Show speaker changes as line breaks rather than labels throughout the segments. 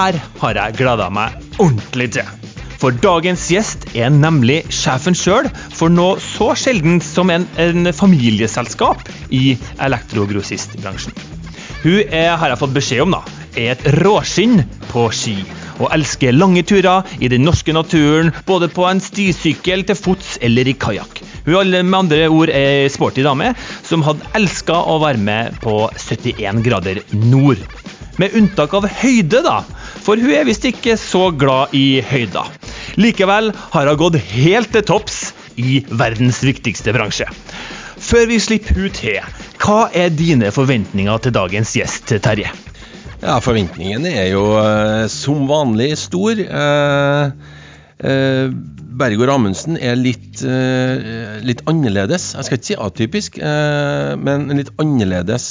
her har jeg gleda meg ordentlig til. For dagens gjest er nemlig sjefen sjøl for noe så sjeldent som en, en familieselskap i elektrogrossistbransjen. Hun er, har jeg fått beskjed om, da, er et råskinn på ski. Og elsker lange turer i den norske naturen, både på en stisykkel, til fots eller i kajakk. Hun er med andre ord ei sporty dame som hadde elska å være med på 71 grader nord. Med unntak av høyde, da, for hun er visst ikke så glad i høyder. Likevel har hun gått helt til topps i verdens viktigste bransje. Før vi slipper hun til, hva er dine forventninger til dagens gjest, Terje?
Ja, Forventningene er jo uh, som vanlig stor. Uh, Bergård Amundsen er litt, litt, annerledes. Jeg skal ikke si atypisk, men litt annerledes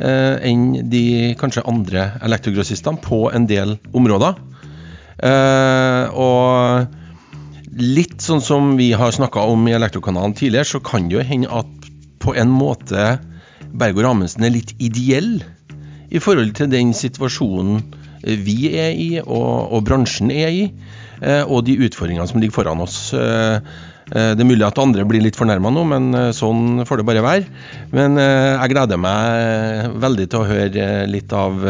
enn de kanskje andre elektrogrossistene på en del områder. og litt sånn som vi har snakka om i Elektrokanalen tidligere, så kan det jo hende at på en måte Bergård Amundsen er litt ideell i forhold til den situasjonen vi er i, og, og bransjen er i, eh, og de utfordringene som ligger foran oss. Eh, eh, det er mulig at andre blir litt fornærma nå, men sånn får det bare være. Men jeg gleder meg veldig til å høre litt av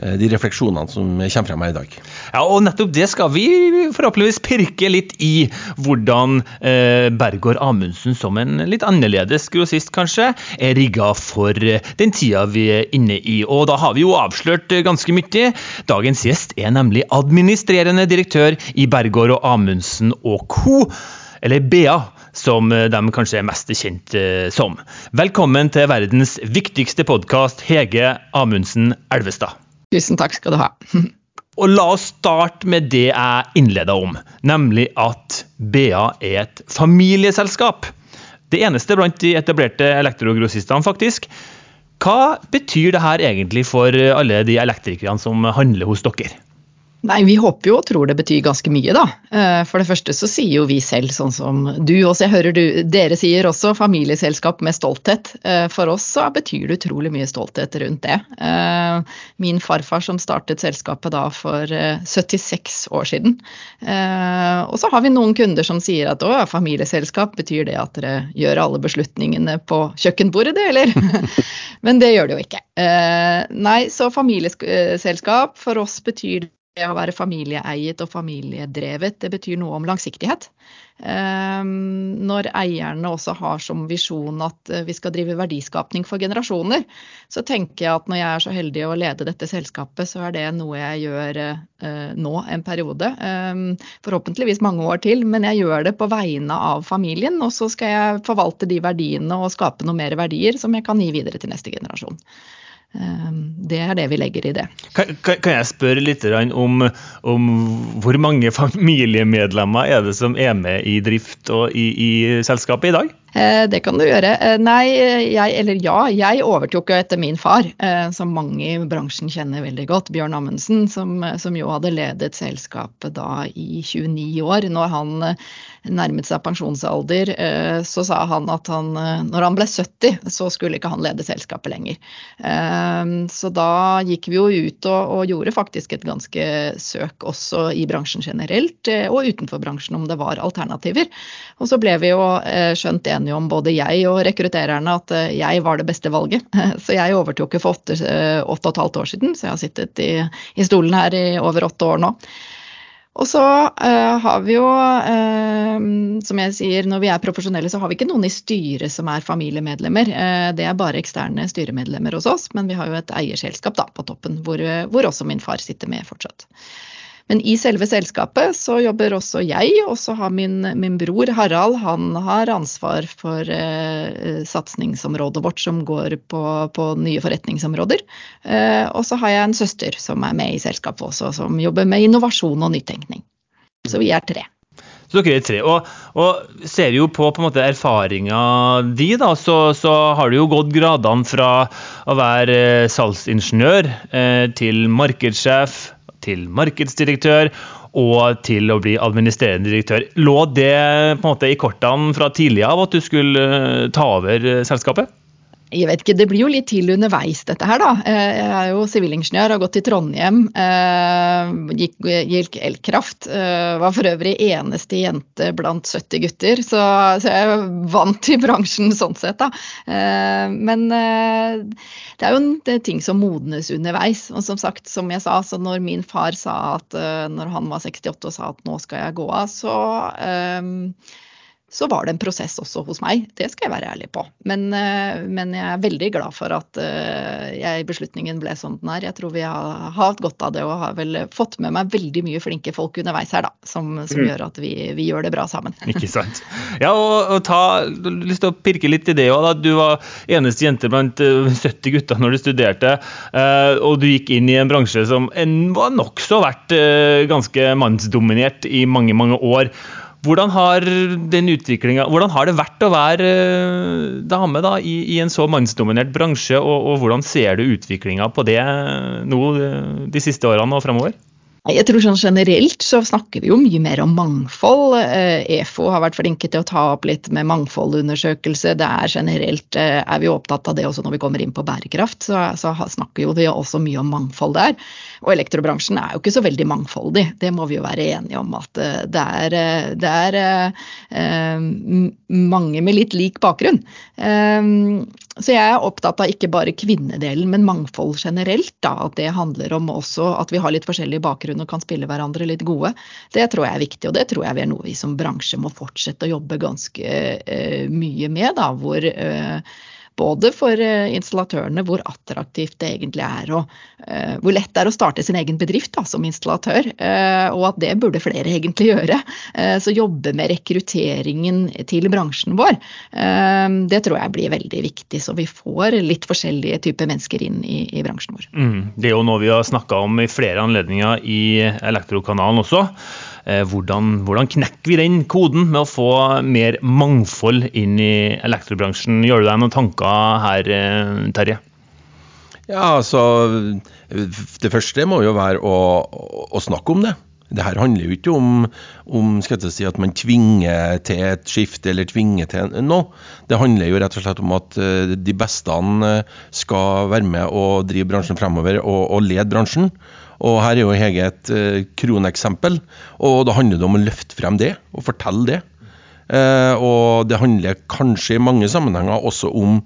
de refleksjonene som kommer frem her i dag.
Ja, og nettopp det skal vi forhåpentligvis pirke litt i. Hvordan eh, Bergård Amundsen, som en litt annerledes grossist kanskje, er rigga for eh, den tida vi er inne i. Og da har vi jo avslørt eh, ganske mye. Dagens gjest er nemlig administrerende direktør i Bergård og Amundsen og co., eller BA som de kanskje er mest kjent som. Velkommen til verdens viktigste podkast, Hege Amundsen Elvestad.
Tusen takk skal du ha.
Og la oss starte med det jeg innleda om, nemlig at BA er et familieselskap. Det eneste blant de etablerte elektrogrossistene, faktisk. Hva betyr det her egentlig for alle de elektrikerne som handler hos dere?
Nei, Vi håper jo og tror det betyr ganske mye, da. Eh, for det første så sier jo vi selv, sånn som du også, jeg hører du, dere sier også, familieselskap med stolthet. Eh, for oss så betyr det utrolig mye stolthet rundt det. Eh, min farfar som startet selskapet da for 76 år siden. Og så har vi noen kunder som sier at å, familieselskap, betyr det at dere gjør alle beslutningene på kjøkkenbordet, det, eller? Men det gjør det jo ikke. Nei, så familieselskap for oss betyr det det å være familieeiet og familiedrevet, det betyr noe om langsiktighet. Ehm, når eierne også har som visjon at eh, vi skal drive verdiskapning for generasjoner, så tenker jeg at når jeg er så heldig å lede dette selskapet, så er det noe jeg gjør eh, nå en periode. Ehm, forhåpentligvis mange år til, men jeg gjør det på vegne av familien. Og så skal jeg forvalte de verdiene og skape noe mer verdier som jeg kan gi videre til neste generasjon. Ehm, det er det vi legger i det.
Kan, kan jeg spørre litt om, om, hvor mange familiemedlemmer er det som er med i drift og i, i selskapet i dag?
Eh, det kan du gjøre. Eh, nei, jeg, eller ja, jeg overtok jo etter min far, eh, som mange i bransjen kjenner veldig godt, Bjørn Amundsen, som, som jo hadde ledet selskapet da i 29 år. Når han nærmet seg pensjonsalder, så sa han at han, når han ble 70, så skulle ikke han lede selskapet lenger. Så da gikk vi jo ut og, og gjorde faktisk et ganske søk også i bransjen generelt, og utenfor bransjen om det var alternativer. Og så ble vi jo skjønt enige enige om, både jeg og rekruttererne, at eh, jeg var det beste valget. Så jeg overtok jo for åtte, eh, åtte og et halvt år siden, så jeg har sittet i, i stolen her i over åtte år nå. Og så uh, har vi jo, uh, som jeg sier, når vi er profesjonelle, så har vi ikke noen i styret som er familiemedlemmer. Uh, det er bare eksterne styremedlemmer hos oss, men vi har jo et eierselskap da, på toppen, hvor, hvor også min far sitter med fortsatt. Men i selve selskapet så jobber også jeg, og så har min, min bror Harald han har ansvar for eh, satsingsområdet vårt som går på, på nye forretningsområder. Eh, og så har jeg en søster som er med i selskapet også, som jobber med innovasjon og nytenkning. Så vi er tre.
Så dere er tre. Og, og ser jo på, på måte, erfaringa di, da, så, så, har du jo gått gradene fra å være eh, salgsingeniør eh, til markedssjef, til markedsdirektør og til å bli administrerende direktør. Lå det på en måte i kortene fra tidlig av at du skulle eh, ta over eh, selskapet?
Jeg vet ikke, Det blir jo litt til underveis, dette her, da. Eh, jeg er jo sivilingeniør, har gått til Trondheim. Eh, gikk, gikk elkraft. Eh, var for øvrig eneste jente blant 70 gutter, så, så jeg er vant til bransjen sånn sett, da. Men det er jo en ting som modnes underveis. Og som sagt, som jeg sa, så når min far sa at når han var 68 og sa at nå skal jeg gå av, så så var det en prosess også hos meg. Det skal jeg være ærlig på. Men, eh, men jeg er veldig glad for at eh, jeg, beslutningen ble sånn den er. Jeg tror vi har hatt godt av det og har vel fått med meg veldig mye flinke folk underveis her, da. Som, som mm. gjør at vi, vi, gjør det bra sammen.
Ikke sant. Ja, og, og ta, lyst til å pirke litt i det òg. Du var eneste jente blant 70 eh, gutter når du studerte, og du gikk inn i en bransje som var nokså vært ganske mannsdominert i mange, mange år. Hvordan har, hvordan har det vært å være eh, dame da, i, i, en så mannsdominert bransje, og, og hvordan ser du utviklinga på det nå eh, de siste årene og fremover?
Jeg tror sånn Generelt så snakker vi jo mye mer om mangfold. EFO eh, e har vært flinke til å ta opp litt med mangfoldundersøkelse. Det er generelt eh, er vi opptatt av det også når vi kommer inn på bærekraft. Så, så snakker jo også mye om mangfold der. Og elektrobransjen er jo ikke så veldig mangfoldig. Det må vi jo være enige om at eh, det er, det er mange med litt lik bakgrunn. Så jeg er opptatt av ikke bare kvinnedelen, men mangfold generelt. Da. At det handler om også at vi har litt forskjellig bakgrunn og kan spille hverandre litt gode. Det tror jeg er viktig, og det tror jeg vi er noe vi som bransje må fortsette å jobbe ganske eh, mye med. Da, hvor uh, både for eh, installatørene hvor attraktivt det egentlig er og uh, hvor lett det er å starte sin egen bedrift da, som installatør, uh, og at det burde flere egentlig gjøre. Så jobbe med rekrutteringen til bransjen vår, det tror jeg blir veldig viktig. Så vi får litt forskjellige typer mennesker inn i, i bransjen vår.
Mm, det er jo noe vi har snakka om i flere anledninger i Elektrokanalen også. Eh, hvordan, hvordan, knekker vi den koden med å få mer mangfold inn i elektrobransjen? Gjør du deg noen tanker her, eh, Terje?
Ja, altså Det første må jo være å, å snakke om det. Det her handler jo ikke om, om si, at man tvinger til et skifte eller tvinger til noe. Det handler jo rett og slett om at eh, de beste skal være med og drive bransjen fremover og, og lede bransjen. Og her er jo Hege et uh, kroneksempel. Og da handler det om å løfte frem det, og fortelle det. Uh, og det handler kanskje i mange sammenhenger også om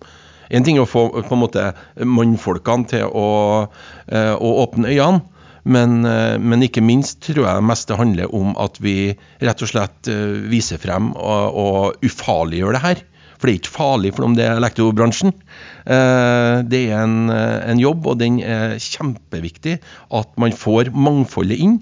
En ting er å få på en måte mannfolkene til å, uh, å åpne øynene. Men, men, ikke minst tror jeg mest det handler om at vi rett og slett viser frem og, og ufarliggjør det her. For det er ikke farlig for om det er elektrobransjen. Eh, det er en, eh, en, jobb, og den er kjempeviktig at man får mangfoldet inn.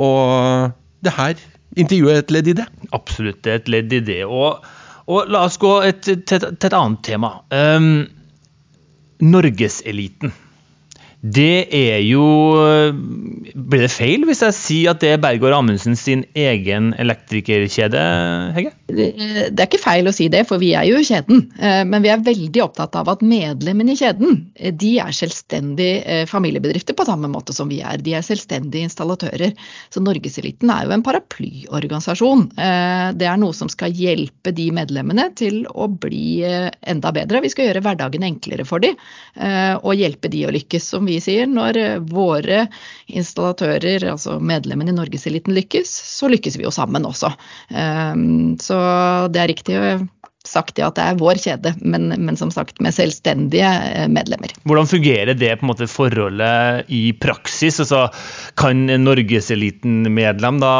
Og det her intervjuet er et ledd i det.
Absolutt, det er et ledd i det. Og, og la oss gå et, til, til, et annet tema. Um, Norgeseliten. Det er jo Blir det feil hvis jeg sier at det er Bergård Amundsen sin egen elektrikerkjede, Hegge?
Det er ikke feil å si det, for vi er jo kjeden. Eh, men vi er veldig opptatt av at medlemmene i kjeden eh, de er selvstendige eh, familiebedrifter på samme måte som vi er. De er selvstendige installatører. Så Norgeseliten er jo en paraplyorganisasjon. Det er noe som skal hjelpe de medlemmene til å bli enda bedre. Vi skal gjøre hverdagen enklere for dem og hjelpe de å lykkes. som vi vi sier, når eh, våre installatører, altså medlemmene i Norgeseliten lykkes, så lykkes vi jo sammen også. Ehm, så det er riktig sagt ja, at det er vår kjede, men, men, som sagt med selvstendige eh, medlemmer.
Hvordan fungerer det på en måte forholdet i praksis? Altså, kan Norgeseliten-medlem da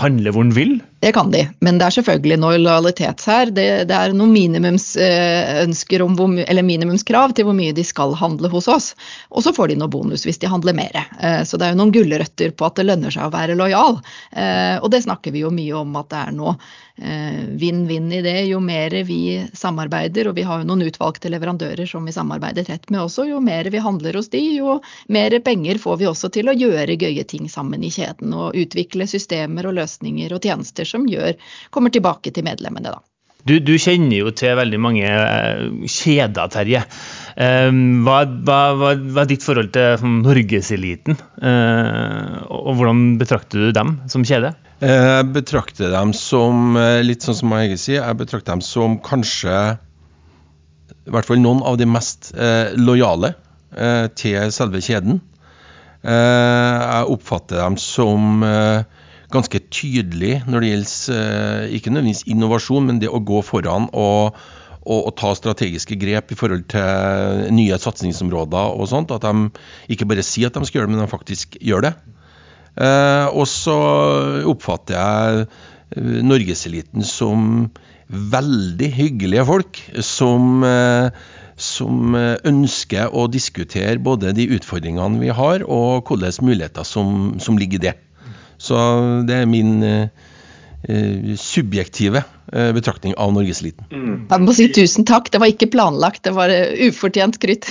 handle hvor han vil?
Det kan de, men det er selvfølgelig noe lojalitet her. Det, det er noen minimumsønsker om hvor, eller minimumskrav til hvor mye de skal handle hos oss. Og så får de noe bonus hvis de handler mer. Eh, så det er jo noen gulrøtter på at det lønner seg å være lojal. Eh, og det snakker vi jo mye om at det er noe eh, vinn-vinn i det. Jo mer vi samarbeider, og vi har jo noen utvalgte leverandører som vi samarbeider tett med også, jo mer vi handler hos de, jo mer penger får vi også til å gjøre gøye ting sammen i kjeden. Og utvikle systemer og løsninger og tjenester som gjør, kommer tilbake til medlemmene. da.
Du, du, kjenner jo til veldig mange eh, kjeder, Terje. Ehm, hva, hva, hva, hva er ditt forhold til sånn, norgeseliten, eh, og hvordan betrakter du dem som kjede?
Jeg betrakter dem som, eh, litt sånn som jeg sier, jeg betrakter dem som kanskje i hvert fall noen av de mest eh, lojale eh, til selve kjeden. Eh, jeg oppfatter dem som eh, ganske tydelig når det gjelder eh, ikke nødvendigvis innovasjon, men det å gå foran og, og, og, ta strategiske grep i forhold til nye satsingsområder og sånt. At de ikke bare sier at de skal gjøre det, men de faktisk gjør det. Eh, og så oppfatter jeg norgeseliten som veldig hyggelige folk som, eh, som ønsker å diskutere både de utfordringene vi har, og hvilke muligheter som, som ligger i det. Så det er min uh, subjektive uh, betraktning av norgeseliten.
Mm. Jeg må si tusen takk, det var ikke planlagt, det var ufortjent krytt.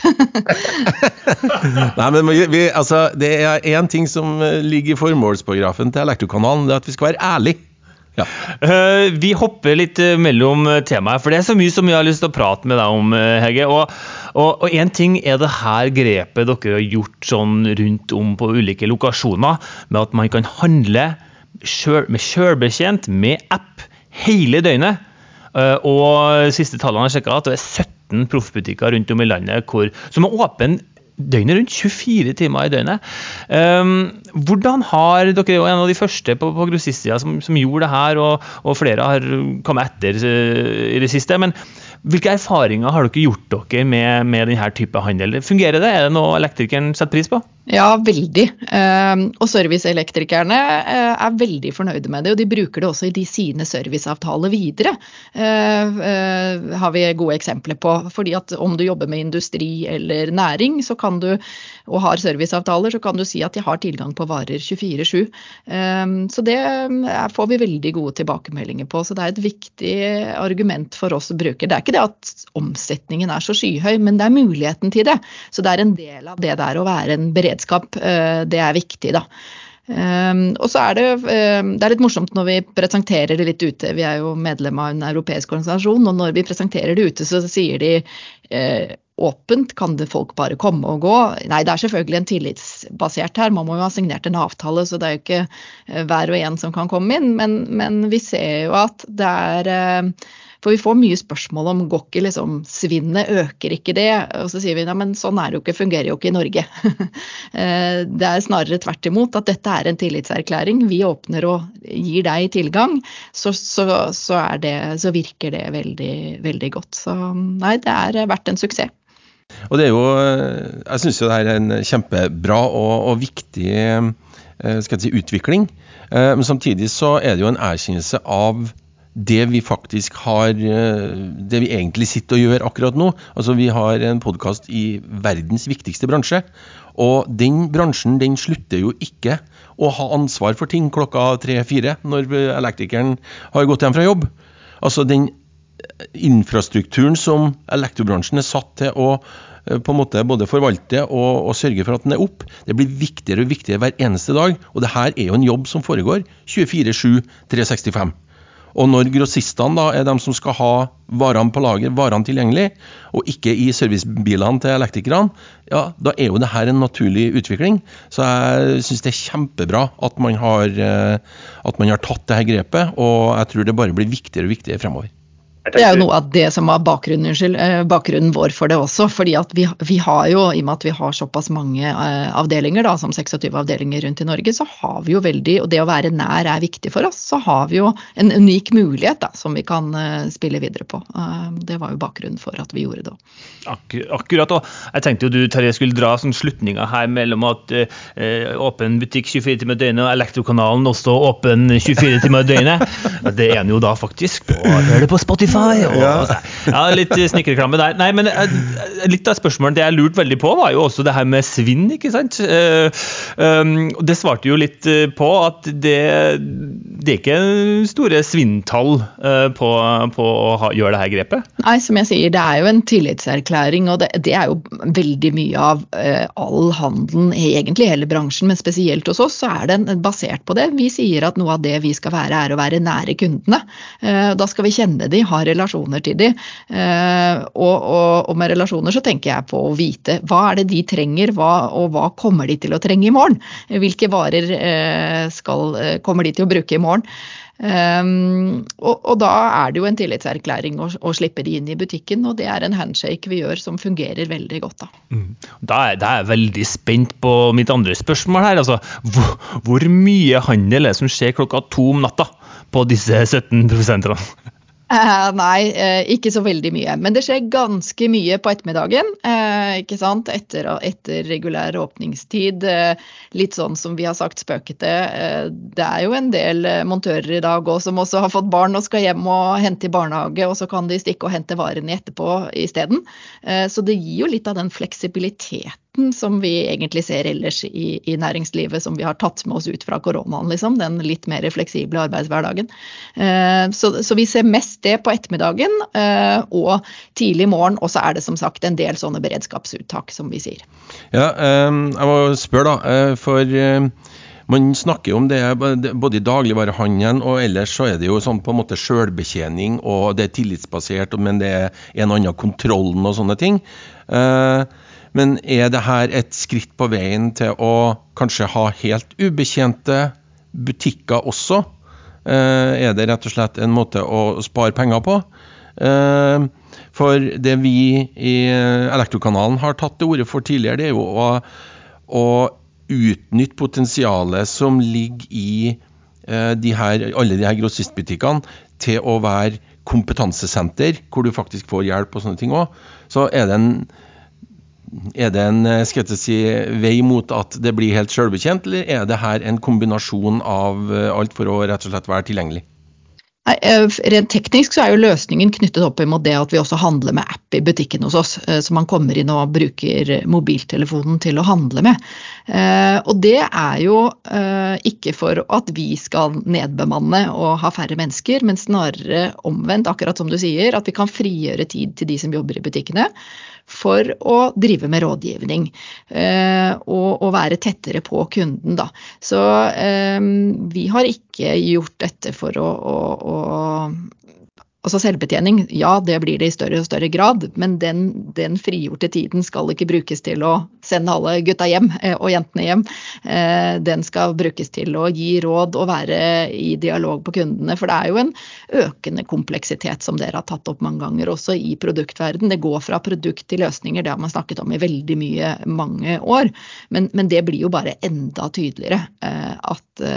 Nei, men vi, altså, Det er én ting som ligger i formålsparagrafen til Elektrokanalen, det er at vi skal være ærlige.
Ja. Uh, vi hopper litt mellom temaer, for det er så mye som vi har lyst til å prate med deg om, Hege. Og én ting er det her grepet dere har gjort sånn rundt om på ulike lokasjoner, med at man kan handle med sjølbetjent med app hele døgnet. Uh, og siste tallene jeg sjekka, at det er 17 proffbutikker rundt om i landet hvor, som er åpne døgnet rundt. 24 timer i døgnet. Um, hvordan har Dere er en av de første på, på grossistsida som, som, gjorde det her, og, og flere har kommet etter uh, i det siste. men hvilke erfaringer har dere gjort dere med, med denne type handel? Fungerer det? Er det noe elektrikeren setter pris på?
Ja, veldig. Ehm, og serviceelektrikerne eh, er veldig fornøyde med det. Og de bruker det også i de sine serviceavtaler videre. Eh, eh, har vi gode eksempler på. Fordi at om du jobber med industri eller næring så kan du, og har serviceavtaler, så kan du si at de har tilgang på varer 24-7. Ehm, så det får vi veldig gode tilbakemeldinger på. Så det er et viktig argument for oss brukere. Det er ikke det at omsetningen er så skyhøy, men det er muligheten til det. Så det er en del av det der å være en beredskap beredskap. Eh, det er viktig, da. Um, og så er det, um, det er litt morsomt når vi presenterer det litt ute. Vi er jo medlem av en europeisk organisasjon, og når vi presenterer det ute, så sier de uh, åpent, kan det folk bare komme og gå? Nei, det er selvfølgelig en tillitsbasert her. Man må jo ha signert en avtale, så det er jo ikke hver og en som kan komme inn. Men, men vi ser jo at det er for vi får mye spørsmål om går ikke liksom svinnet, øker ikke det? Og så sier vi nei, sånn er det jo ikke, fungerer jo ikke i Norge. Eh, det er snarere tvert imot at dette er en tillitserklæring. Vi åpner og gir deg tilgang, så, så, så, det, så virker det veldig, veldig godt. Så nei, det er vært en suksess.
Og det er jo, Jeg syns det er en kjempebra og, og viktig eh, si, utvikling. Eh, men samtidig så er det jo en erkjennelse av det vi faktisk har eh, Det vi egentlig sitter og gjør akkurat nå. Altså Vi har en podkast i verdens viktigste bransje. Og den bransjen den slutter jo ikke å ha ansvar for ting klokka tre-fire når elektrikeren har gått hjem fra jobb. Altså den infrastrukturen som elektrobransjen er satt til å eh, på en måte både forvalte og, og, sørge for at den er opp. Det blir viktigere og viktigere hver eneste dag. Og det her er jo en jobb som foregår 24-7, 365. Og når grossistene da er de som skal ha varene på lager, varene tilgjengelig, og ikke i servicebilene til elektrikerne, ja, da er jo det her en naturlig utvikling. Så jeg syns det er kjempebra at man, har, eh, at man har tatt det her grepet, og jeg tror det bare blir viktigere og viktigere fremover.
Det er jo noe av det som var bakgrunnen, eh, bakgrunnen vår for det også. fordi at vi, vi, har jo, i og med at vi har såpass mange uh, avdelinger, da, som 26 avdelinger rundt i Norge, så har vi jo veldig, og det å være nær er viktig for oss, så har vi jo en unik mulighet da, som vi kan uh, spille videre på. Det var jo bakgrunnen for at vi gjorde det.
Akkurat. og Jeg tenkte jo du Terje, skulle dra sånn slutninger her mellom at åpen butikk 24 timer i døgnet og Elektrokanalen også åpen 24 timer i døgnet. Det er den jo da faktisk. Og hører det på Spotify! Spotify. Og, ja. ja, litt snikreklame der. Nei, men eh, litt av spørsmålet det jeg lurte veldig på, var jo også det her med svinn, ikke sant. Uh, um, det svarte jo litt eh, på at det, det er ikke store svinntall på, på, å ha, gjøre det her grepet?
Nei, som jeg sier, det er jo en tillitserklæring, og det, det er jo veldig mye av all handelen, egentlig hele bransjen, men spesielt hos oss, så er den basert på det. Vi sier at noe av det vi skal være, er å være nære kundene. Da skal vi kjenne de, ha relasjoner til de. Og, og, og, med relasjoner så tenker jeg på å vite hva er det de trenger, hva, og hva kommer de til å trenge i morgen? Hvilke varer skal, kommer de til å bruke i morgen? Um, og, og, da er det jo en tillitserklæring å, å, slippe de inn i butikken, og det er en handshake vi gjør som fungerer veldig godt. Da,
mm. da, er, da er, jeg veldig spent på mitt andre spørsmål her. Altså, hvor, hvor mye handel er det som skjer klokka to om natta på disse 17 prosentene?
Uh, nei, uh, ikke så veldig mye. Men det skjer ganske mye på ettermiddagen. Uh, ikke sant? Etter, etter regulær åpningstid. litt sånn som vi har sagt spøkete. det er jo en del montører i dag òg som også har fått barn og skal hjem og hente i barnehage, og så kan de stikke og hente varene etterpå isteden. så det gir jo litt av den fleksibiliteten som vi egentlig ser ellers i, i, næringslivet, som vi har tatt med oss ut fra koronaen. Liksom, den litt mer fleksible arbeidshverdagen. Eh, så, så, vi ser mest det på ettermiddagen eh, og tidlig morgen. Og så er det som sagt en del sånne beredskapsuttak, som vi sier.
Ja, eh, jeg må spørre, da. For man snakker om det både i dagligvarehandelen og ellers så er det jo sånn på en måte sjølbetjening og det er tillitsbasert, men det er en annen kontrollen og sånne ting. Eh, men er det her et skritt på veien til å kanskje ha helt ubetjente butikker også? Eh, er det rett og slett en måte å spare penger på? Eh, for det vi i Elektrokanalen har tatt til orde for tidligere, det er jo å, å utnytte potensialet som ligger i eh, de her, alle de her grossistbutikkene, til å være kompetansesenter, hvor du faktisk får hjelp og sånne ting òg. Så er det en er det en eh, skal jeg si, vei mot at det blir helt selvbetjent, eller er det her en kombinasjon av eh, alt for å rett og slett være tilgjengelig?
Eh, rent teknisk så er jo løsningen knyttet opp imot det at vi også handler med app i butikken hos oss. Så man kommer inn og bruker mobiltelefonen til å handle med. Og det er jo ikke for at vi skal nedbemanne og ha færre mennesker, men snarere omvendt, akkurat som du sier. At vi kan frigjøre tid til de som jobber i butikkene for å drive med rådgivning eh, og, og, være tettere på kunden. Da. Så eh, vi har ikke gjort dette for å, å, å Altså selvbetjening, ja det blir det i større og større grad, men den, den frigjorte tiden skal ikke brukes til å sende alle gutta hjem eh, og jentene hjem. Eh, den skal brukes til å gi råd og være i dialog på kundene. For det er jo en økende kompleksitet som dere har tatt opp mange ganger også i produktverden. Det går fra produkt til løsninger, det har man snakket om i veldig mye, mange år. Men, men det blir jo bare enda tydeligere eh, at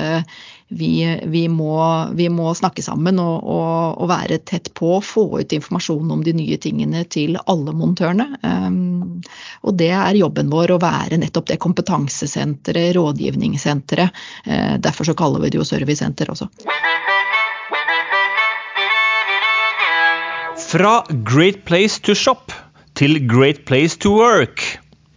vi, vi, må, vi, må, snakke sammen og, og, og, være tett på, få ut informasjon om de nye tingene til alle montørene. Um, og det er jobben vår å være nettopp det kompetansesenteret, rådgivningssenteret. Uh, derfor så kaller vi det jo servicesenter også.
Fra Great Place to Shop til Great Place to Work.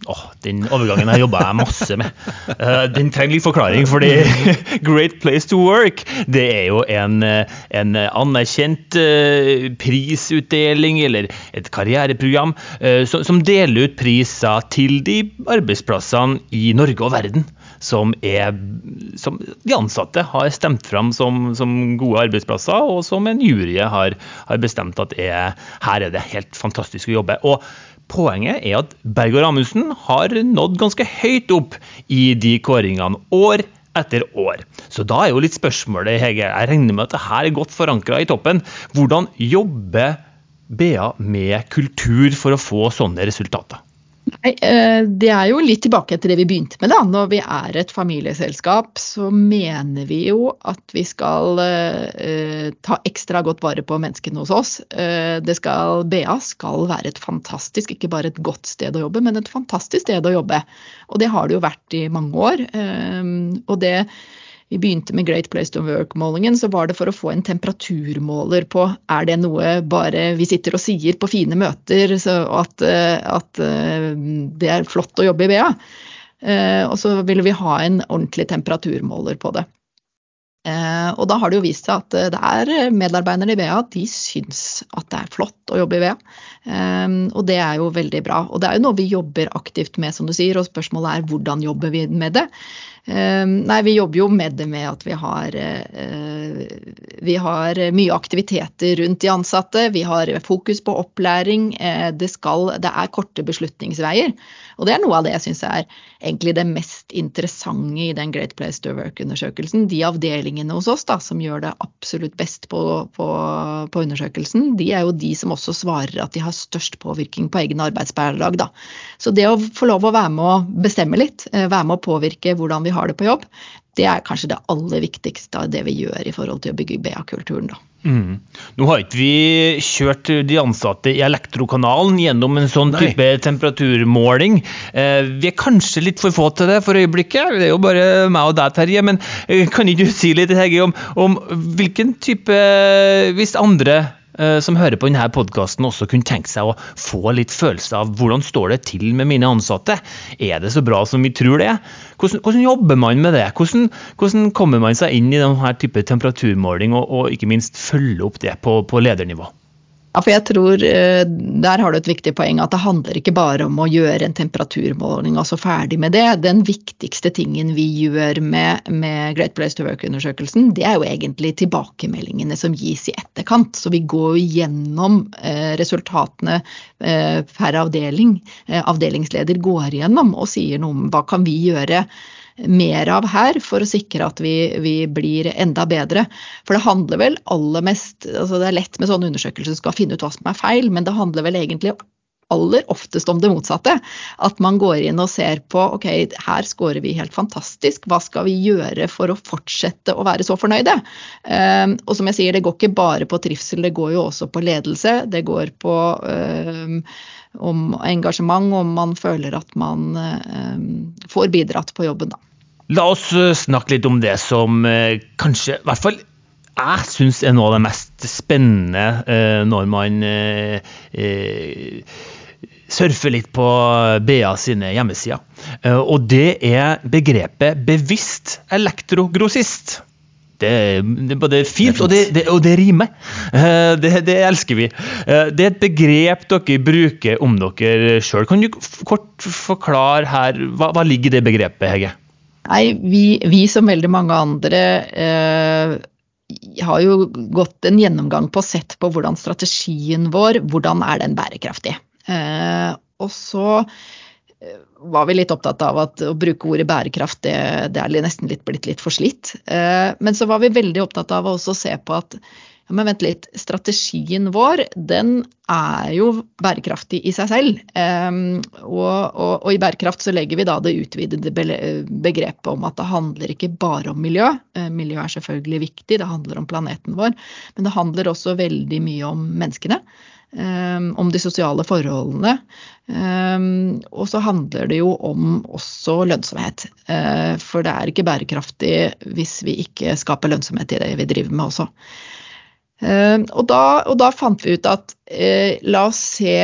Åh, Den overgangen her jobba jeg masse med. Uh, den trenger litt forklaring, fordi Great Place to Work det er jo en, eh, en anerkjent uh, prisutdeling eller et karriereprogram uh, som, som, deler ut priser til de arbeidsplassene i Norge og verden som, er, som de ansatte har stemt fram som, som, gode arbeidsplasser, og som en jury har, har bestemt at er, her er det helt fantastisk å jobbe. Og Poenget er at Berg Amundsen har nådd ganske høyt opp i de kåringene år etter år. Så da er jo litt spørsmålet, Hege, jeg regner med at det her er godt forankra i toppen. Hvordan jobber BA med kultur for å få sånne resultater?
Eh, Det er jo litt tilbake til det vi begynte med. da. Når vi er et familieselskap, så mener vi jo at vi skal uh, ta ekstra godt vare på menneskene hos oss. Uh, det skal, BA skal være et fantastisk, ikke bare et godt sted å jobbe, men et fantastisk sted å jobbe. Og det har det jo vært i mange år. Uh, og det vi begynte med Great Place to Work-målingen, så var det for å få en temperaturmåler på er det noe bare vi sitter og sier på fine møter, så at, eh, at eh, det er flott å jobbe i BA. Eh, og så ville vi ha en ordentlig temperaturmåler på det. Og da har det jo vist seg at det er medarbeiderne i BA de syns at det er flott å jobbe i BA. Og det er jo veldig bra. Og det er jo noe vi jobber aktivt med, som du sier, og spørsmålet er hvordan jobber vi med det. Nei, vi jobber jo med det med at vi har, vi har mye aktiviteter rundt de ansatte. Vi har fokus på opplæring. Det, skal, det er korte beslutningsveier. Og det er noe av det jeg syns er egentlig det mest interessante i den Great Place to Work-undersøkelsen. De avdelingene hos oss da, som gjør det absolutt best på, på, på, undersøkelsen, de er jo de som også svarer at de har størst påvirkning på egen arbeidshverdag. Så det å få lov å være med å bestemme litt, eh, være med å påvirke hvordan vi har det på jobb, det er kanskje det aller viktigste av det vi gjør i forhold til å bygge BA-kulturen. da.
Mm. Nå har ikke vi kjørt de ansatte i Elektrokanalen gjennom en sånn type Nei. temperaturmåling. Eh, vi er kanskje litt for få til det for øyeblikket, det er jo bare meg og deg, Terje. Men eh, kan ikke du si litt Hege, om, om hvilken type Hvis andre som hører på denne podkasten også kunne tenke seg å få litt følelse av hvordan står det til med mine ansatte? Er det så bra som vi tror det er? Hvordan, hvordan jobber man med det? Hvordan, hvordan, kommer man seg inn i denne type temperaturmåling, og, og ikke minst følge opp det på, på ledernivå?
Ja, for jeg tror eh, Der har du et viktig poeng at det handler ikke bare om å gjøre en temperaturmåling og så ferdig med det. Den viktigste tingen vi gjør med, med Great Place to Work-undersøkelsen, det er jo egentlig tilbakemeldingene som gis i etterkant. Så vi går gjennom eh, resultatene eh, per avdeling. Avdelingsleder går igjennom og sier noe om hva kan vi gjøre mer av her for å sikre at vi, vi, blir enda bedre. For det handler vel aller mest altså Det er lett med sånne undersøkelser som skal finne ut hva som er feil, men det handler vel egentlig aller oftest om det motsatte. At man går inn og ser på ok, her scorer vi helt fantastisk, hva skal vi gjøre for å fortsette å være så fornøyde? Um, og som jeg sier, det går ikke bare på trivsel, det går jo også på ledelse. Det går på um, om engasjement, om man føler at man um, får bidratt på jobben, da.
La oss eh, snakke litt om det som eh, kanskje, i hvert fall jeg syns er noe av det mest spennende eh, når man eh, eh, surfer litt på BA sine hjemmesider. Eh, og det er begrepet bevisst elektrogrossist. Det, det, er både fint, og det, det, og det rimer. Det, det, elsker vi. Det er et begrep dere bruker om dere sjøl. Kan du kort forklare her, hva, hva ligger i det begrepet, Hege?
Nei, vi, vi, som veldig mange andre eh, har jo gått en gjennomgang på sett på hvordan strategien vår, hvordan er den bærekraftig. Eh, og så eh, var vi litt opptatt av at å bruke ordet bærekraft, det, det er nesten litt, blitt litt forslitt. Eh, men så var vi veldig opptatt av å også se på at ja, men vent litt, strategien vår den er jo bærekraftig i seg selv. Um, og, og, og, i bærekraft så legger vi da det utvidede begrepet om at det handler ikke bare om miljø. Miljø er selvfølgelig viktig, det handler om planeten vår. Men det handler også veldig mye om menneskene. Um, om de sosiale forholdene. Um, og så handler det jo om også lønnsomhet. Uh, for det er ikke bærekraftig hvis vi ikke skaper lønnsomhet i det vi driver med også. Ehm, og da, og da, fant vi ut at eh, la oss se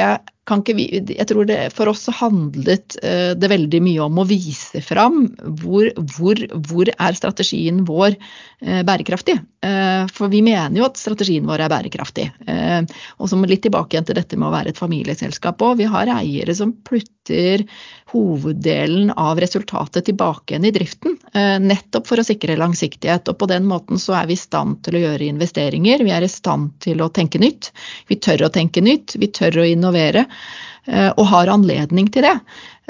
kan ikke vi, jeg tror det, For oss så handlet eh, det veldig mye om å vise fram hvor, hvor, hvor er strategien vår eh, bærekraftig. Eh, for vi mener jo at strategien vår er bærekraftig. Eh, og som litt tilbake igjen til dette med å være et familieselskap òg. Vi har eiere som plutter hoveddelen av resultatet tilbake igjen i driften. Eh, nettopp for å sikre langsiktighet. Og på den måten så er vi i stand til å gjøre investeringer. Vi er i stand til å tenke nytt. Vi tør å tenke nytt. Vi tør å innovere. Eh, og har anledning til det.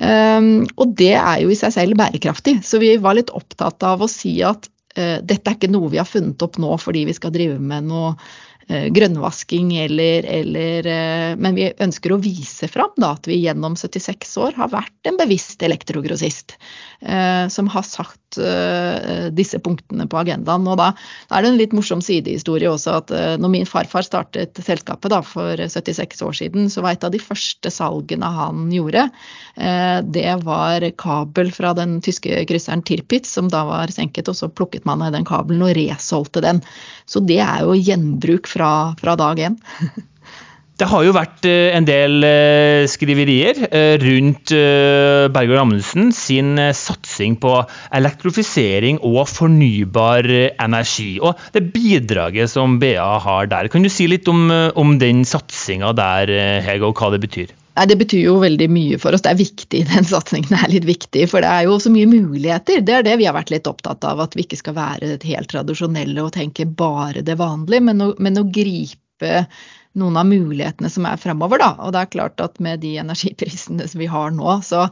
Ehm, og det er jo i seg selv bærekraftig. Så vi var litt opptatt av å si at eh, dette er ikke noe vi har funnet opp nå fordi vi skal drive med noe grønnvasking eller, eller, eh, Men vi ønsker å vise fram da, at vi gjennom 76 år har vært en bevisst elektrogrossist eh, som har satt disse punktene på agendaen. Og da, er det en litt morsom sidehistorie også at når min farfar startet selskapet da, for 76 år siden, så var et av de første salgene han gjorde, det var kabel fra den tyske krysseren Tirpitz, som da var senket, og så plukket man den kabelen og resolgte den. Så det er jo gjenbruk fra, fra dag én.
Det har jo vært eh, en del eh, skriverier eh, rundt Berger Amundsen sin satsing på elektrifisering og fornybar energi, og det bidraget som BA har der. Kan du si litt om, om den satsinga der, Hege, og hva det betyr?
Nei, Det betyr jo veldig mye for oss. Det er viktig, den satsingen er litt viktig. For det er jo så mye muligheter. Det er det vi har vært litt opptatt av. At vi ikke skal være helt tradisjonelle og tenke bare det vanlige, men å, men å gripe noen av mulighetene som er fremover. Da. Og det er klart at med de energiprisene som vi har nå, så,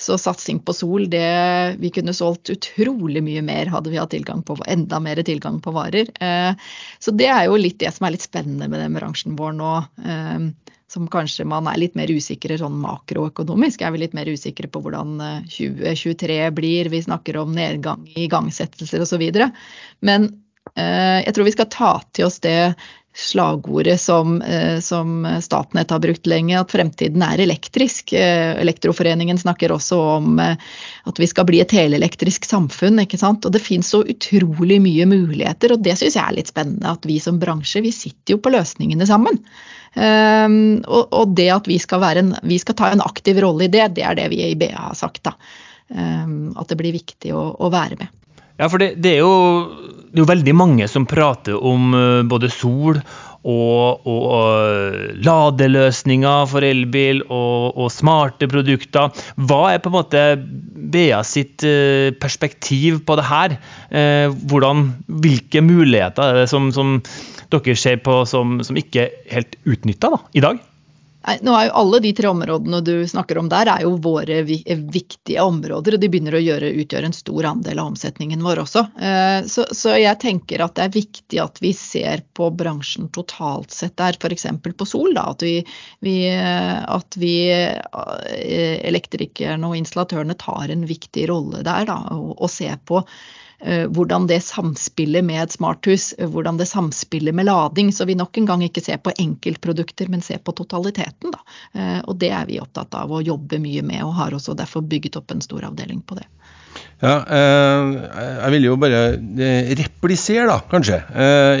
så satsing på sol, det Vi kunne solgt utrolig mye mer hadde vi hatt tilgang på, enda mer tilgang på varer. Eh, så det er jo litt det som er litt spennende med den bransjen vår nå. Eh, som kanskje man er litt mer usikre sånn makroøkonomisk. Er vi litt mer usikre på hvordan 2023 eh, blir. Vi snakker om nedgang i igangsettelser osv. Men jeg tror vi skal ta til oss det slagordet som, eh, som Statnett har brukt lenge, at fremtiden er elektrisk. Eh, Elektroforeningen snakker også om eh, at vi skal bli et helelektrisk samfunn. ikke sant? Og det finnes så utrolig mye muligheter, og det syns jeg er litt spennende. At vi som bransje, vi sitter jo på løsningene sammen. Um, og, det at vi skal, en, vi skal, ta en aktiv rolle i det, det er det vi i BA har sagt. da. Um, at det blir viktig å, å være med.
Ja, for det, det, er jo, det, er jo, veldig mange som prater om uh, både sol og, og og ladeløsninger for elbil og, og, smarte produkter. Hva er på en måte BA sitt uh, perspektiv på det her? Hvordan, hvilke muligheter er det som, som dere ser på som, som ikke helt utnytta i dag?
Nei, nå er jo Alle de tre områdene du snakker om der, er jo våre viktige områder. Og de begynner å gjøre, utgjøre en stor andel av omsetningen vår også. Eh, så, så, jeg tenker at det er viktig at vi ser på bransjen totalt sett der, f.eks. på Sol. Da, at vi, vi, at vi eh, elektrikerne og installatørene tar en viktig rolle der da, og, og ser på Eh, hvordan det samspiller med et smarthus, eh, hvordan det samspiller med lading. Så vi nok en gang ikke ser på enkeltprodukter, men ser på totaliteten. Da. Eh, og det er vi opptatt av å jobbe mye med, og har også derfor bygget opp en stor avdeling på det.
Ja, jeg vil jo bare replisere, da, kanskje,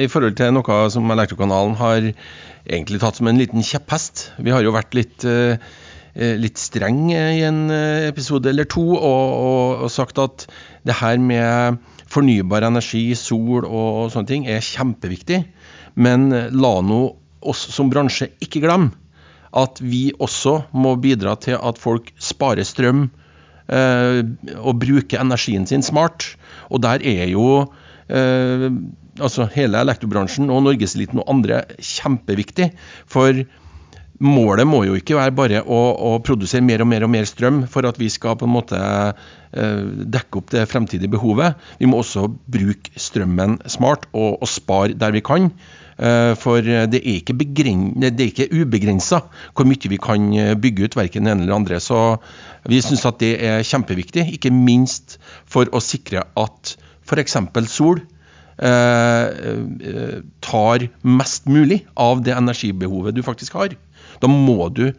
i forhold til noe som Elektrokanalen har egentlig tatt som en liten kjepphest. Vi har jo vært litt litt streng i en episode eller to og, og, og sagt at det her med fornybar energi, sol og, sånne ting er kjempeviktig. Men la nå oss som bransje ikke glemme at vi også må bidra til at folk sparer strøm eh, og bruker energien sin smart. Og der er jo eh, altså hele elektrobransjen og norgeseliten og andre kjempeviktig. For målet må jo ikke være bare å, å, produsere mer og mer og mer strøm for at vi skal på en måte eh, dekke opp det fremtidige behovet. Vi må også bruke strømmen smart og, og spare der vi kan. Eh, for det er ikke, ikke ubegrensa hvor mye vi kan eh, bygge ut, verken det ene eller andre. Så vi syns at det er kjempeviktig, ikke minst for å sikre at f.eks. sol eh, tar mest mulig av det energibehovet du faktisk har. Da må du,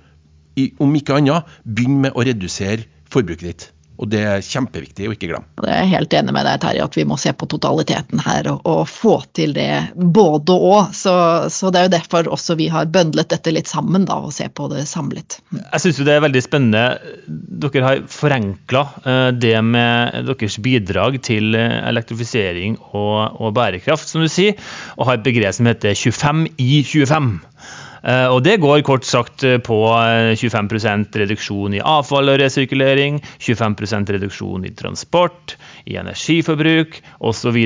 om ikke annet, begynne med å redusere forbruket ditt. Og det er kjempeviktig å ikke glemme.
Jeg er helt enig med deg, Terje, at vi må se på totaliteten her og, og få til det både og. Så, så, det er jo derfor også vi har bøndlet dette litt sammen da, og se på det samlet.
Jeg syns det er veldig spennende. Dere har forenkla eh, det med deres bidrag til eh, elektrifisering og, og bærekraft, som du sier, og har et begrep som heter 25 i 25. Eh, og det går kort sagt eh, på 25 eh, reduksjon i avfall og resirkulering, 25% reduksjon i transport, i energiforbruk osv.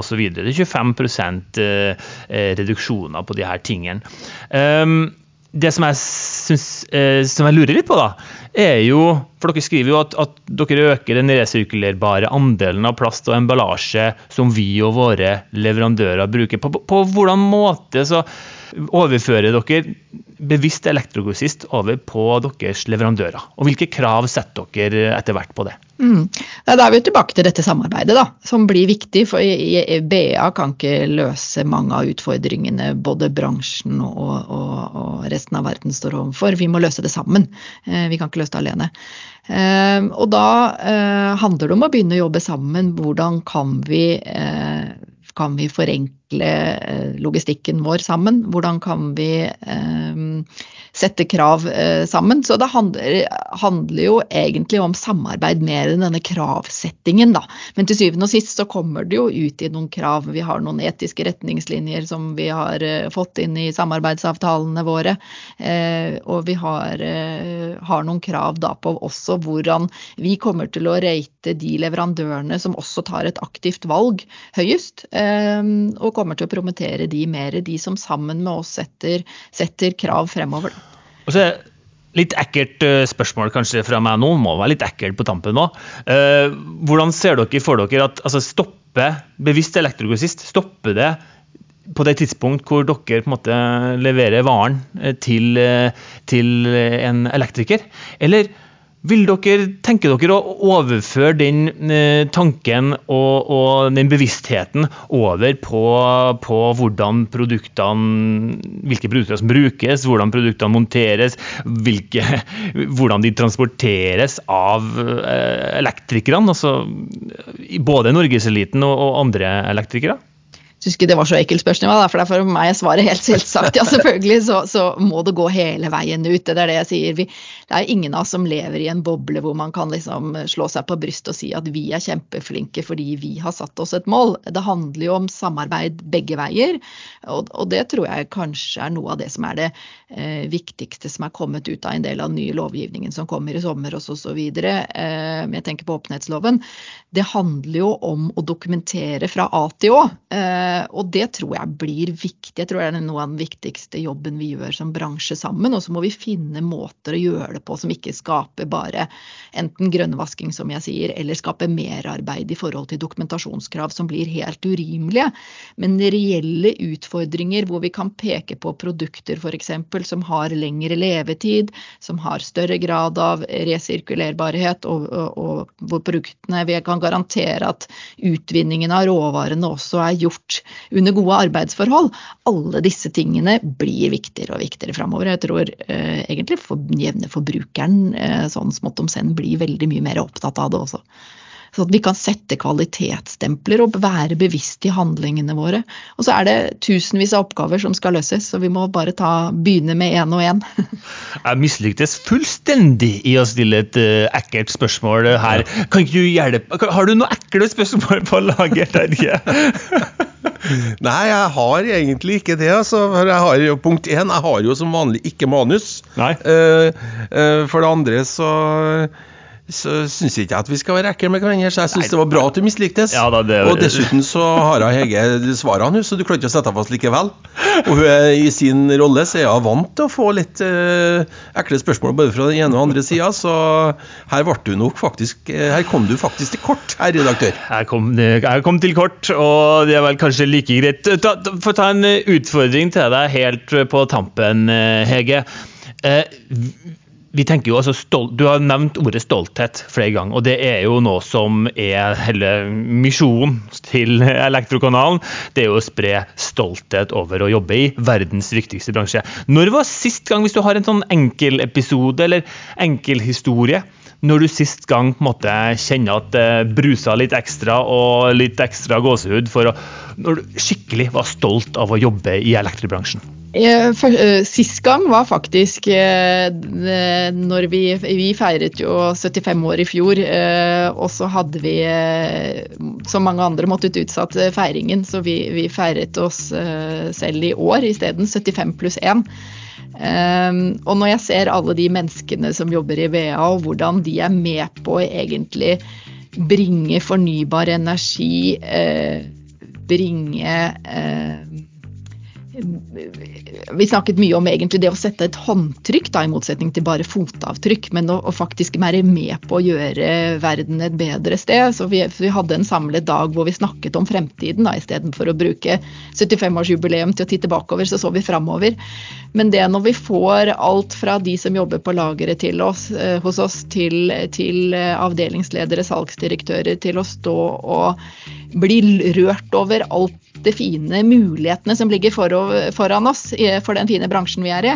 osv. Det er 25% reduksjoner på de her tingene. Ehm, det som jeg, synes, som jeg lurer litt på, da, er jo For dere skriver jo at, at, dere øker den resirkulerbare andelen av plast og emballasje som vi og våre leverandører bruker. På, på, på hvordan måte så overfører dere bevisst elektrogrossist over på deres leverandører? Og hvilke krav setter dere etter hvert på det?
Mm. Da er vi tilbake til dette samarbeidet, da, som blir viktig. For BA kan ikke løse mange av utfordringene både bransjen og, og, og resten av verden står overfor. Vi må løse det sammen. Eh, vi kan ikke løse det alene. Eh, og da eh, handler det om å begynne å jobbe sammen. Hvordan kan vi, kan vi forenkle forenkle logistikken vår sammen? Hvordan kan vi sette krav sammen? Så det handler, handler, jo egentlig om samarbeid mer enn denne kravsettingen, da. Men til syvende og sist så kommer det jo ut i noen krav. Vi har noen etiske retningslinjer som vi har fått inn i samarbeidsavtalene våre. Og vi har, har noen krav da på også hvordan vi kommer til å rate de leverandørene som også tar et aktivt valg, høyest. Og kommer til å promotere de mer, de som sammen med oss setter, setter krav fremover.
Og så Litt ekkelt spørsmål kanskje fra meg nå, må være litt ekkelt på tampen nå. Hvordan ser dere for dere at altså, stopper bevisst elektrogrossist, stopper det på det tidspunkt hvor dere på en måte leverer varen til, til en elektriker? Eller vil dere, tenker dere å overføre den eh, tanken og, og, den bevisstheten over på, på produktene, hvilke produkter som brukes, hvordan produktene monteres, hvilke, hvordan de transporteres av eh, elektrikerne? Altså, både norgeseliten og, og andre elektrikere?
Syns ikke det var så ekkelt spørsmål, for det er for meg svaret helt selvsagt. Ja, selvfølgelig så, så, må det gå hele veien ut. Det er det jeg sier. Vi, det er ingen av oss som lever i en boble hvor man kan liksom slå seg på brystet og si at vi er kjempeflinke fordi vi har satt oss et mål. Det handler jo om samarbeid begge veier, og, og det tror jeg kanskje er noe av det som er det eh, viktigste som er kommet ut av en del av den nye lovgivningen som kommer i sommer og så videre. Eh, jeg tenker på åpenhetsloven. Det handler jo om å dokumentere fra A til Å. Eh, og det tror jeg blir viktig. Jeg tror det er noe av den viktigste jobben vi gjør som bransje sammen. Og så må vi finne måter å gjøre det på som ikke skaper bare enten grønnvasking, som jeg sier, eller skaper merarbeid i forhold til dokumentasjonskrav som blir helt urimelige. Men reelle utfordringer hvor vi kan peke på produkter f.eks. som har lengre levetid, som har større grad av resirkulerbarhet, og, og, og hvor produktene vi kan garantere at utvinningen av råvarene også er gjort under gode arbeidsforhold. Alle disse tingene blir viktigere og viktigere framover. Jeg tror eh, egentlig for jevne forbrukeren eh, sånn smått om senn blir veldig mye mer opptatt av det også. Så at vi kan sette kvalitetsstempler og være bevisst i handlingene våre. Og så er det tusenvis av oppgaver som skal løses, så vi må bare ta, begynne med én og én.
Jeg mislyktes fullstendig i å stille et uh, ekkelt spørsmål her. Kan ikke du hjelpe Har du noe ekle spørsmål på lager, Terje?
Nei, jeg har egentlig ikke det. Altså. Jeg har jo, punkt én, jeg har jo som vanlig ikke manus.
Nei.
Uh, uh, for det andre så så syns ikke jeg at vi skal være ekle med hverandre. Så jeg syns det var bra at du mislyktes.
Ja, da, det,
og dessuten så har hun Hege svarene, så du klarte å sette deg fast likevel. Og hun er i sin rolle så er hun vant til å få litt eh, ekle spørsmål både fra den ene og andre sida, så her ble du nok faktisk uh, Her kom du faktisk til kort, herr redaktør.
Jeg kom, jeg kom, til kort, og det er vel kanskje like greit. Få ta en utfordring til deg helt på tampen, Hege. Uh, vi tenker jo altså stolt, Du har nevnt ordet stolthet flere ganger, og det er jo noe som er hele misjonen til Elektrokanalen. Det er jo å spre stolthet over å jobbe i verdens viktigste bransje. Når var sist gang, hvis du har en sånn enkelepisode eller enkelhistorie, når du sist gang måtte kjenne at det brusa litt ekstra og litt ekstra gåsehud for å, når du skikkelig var stolt av å jobbe i elektrobransjen?
Eh, eh, sist gang var faktisk eh, når vi, vi feiret jo 75 år i fjor. Og så hadde vi, som mange andre, måttet utsatt feiringen. Så vi, vi feiret oss selv i år isteden. 75 pluss 1. Og når jeg ser alle de menneskene som jobber i VA, og hvordan de er med på egentlig bringe fornybar energi, bringe vi snakket mye om egentlig det å sette et håndtrykk, da, i motsetning til bare fotavtrykk, men å, å faktisk være med på å gjøre verden et bedre sted. Så vi, vi hadde en samlet dag hvor vi snakket om fremtiden, da, istedenfor å bruke 75-årsjubileum til å titte bakover, så så vi framover. Men det når vi får alt fra de som jobber på lageret til oss, eh, hos oss, til, til eh, avdelingsledere, salgsdirektører, til å stå og bli rørt over alt det fine mulighetene som ligger foran oss for den fine bransjen vi er i,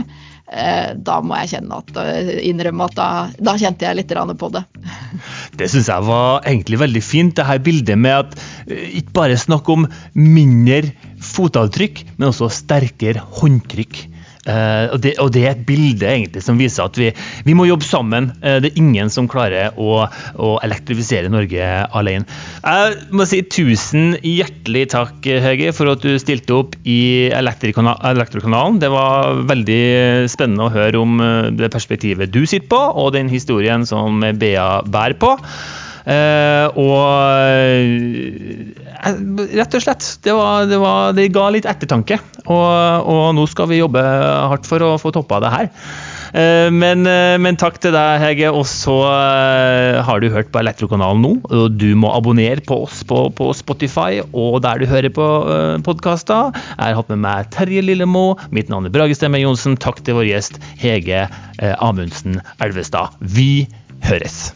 eh, da må jeg at, eh, innrømme at da, da kjente jeg litt på det.
Det syns jeg var egentlig veldig fint, det her bildet med at eh, ikke bare snakk om mindre fotavtrykk, men også sterkere håndtrykk. Uh, og, det, og, det, er et bilde egentlig som viser at vi, vi må jobbe sammen. Uh, det er ingen som klarer å, å, elektrifisere Norge alene. Jeg må si tusen hjertelig takk, Høge, for at du stilte opp i Elektrokanalen. Det var veldig spennende å høre om eh, det perspektivet du sitter på, og den historien som Bea bærer på. Uh, og rett og slett. Det, var, det, var, det ga litt ettertanke. Og, og, nå skal vi jobbe hardt for å få toppa det her. Men, men, takk til deg, Hege. Og så har du hørt på Elektrokanalen nå. Og du må abonnere på oss på, på Spotify og der du hører på podkaster. Jeg har hatt med meg Terje Lillemo. Mitt navn er Brage Stemme Johnsen. Takk til vår gjest Hege Amundsen Elvestad. Vi høres.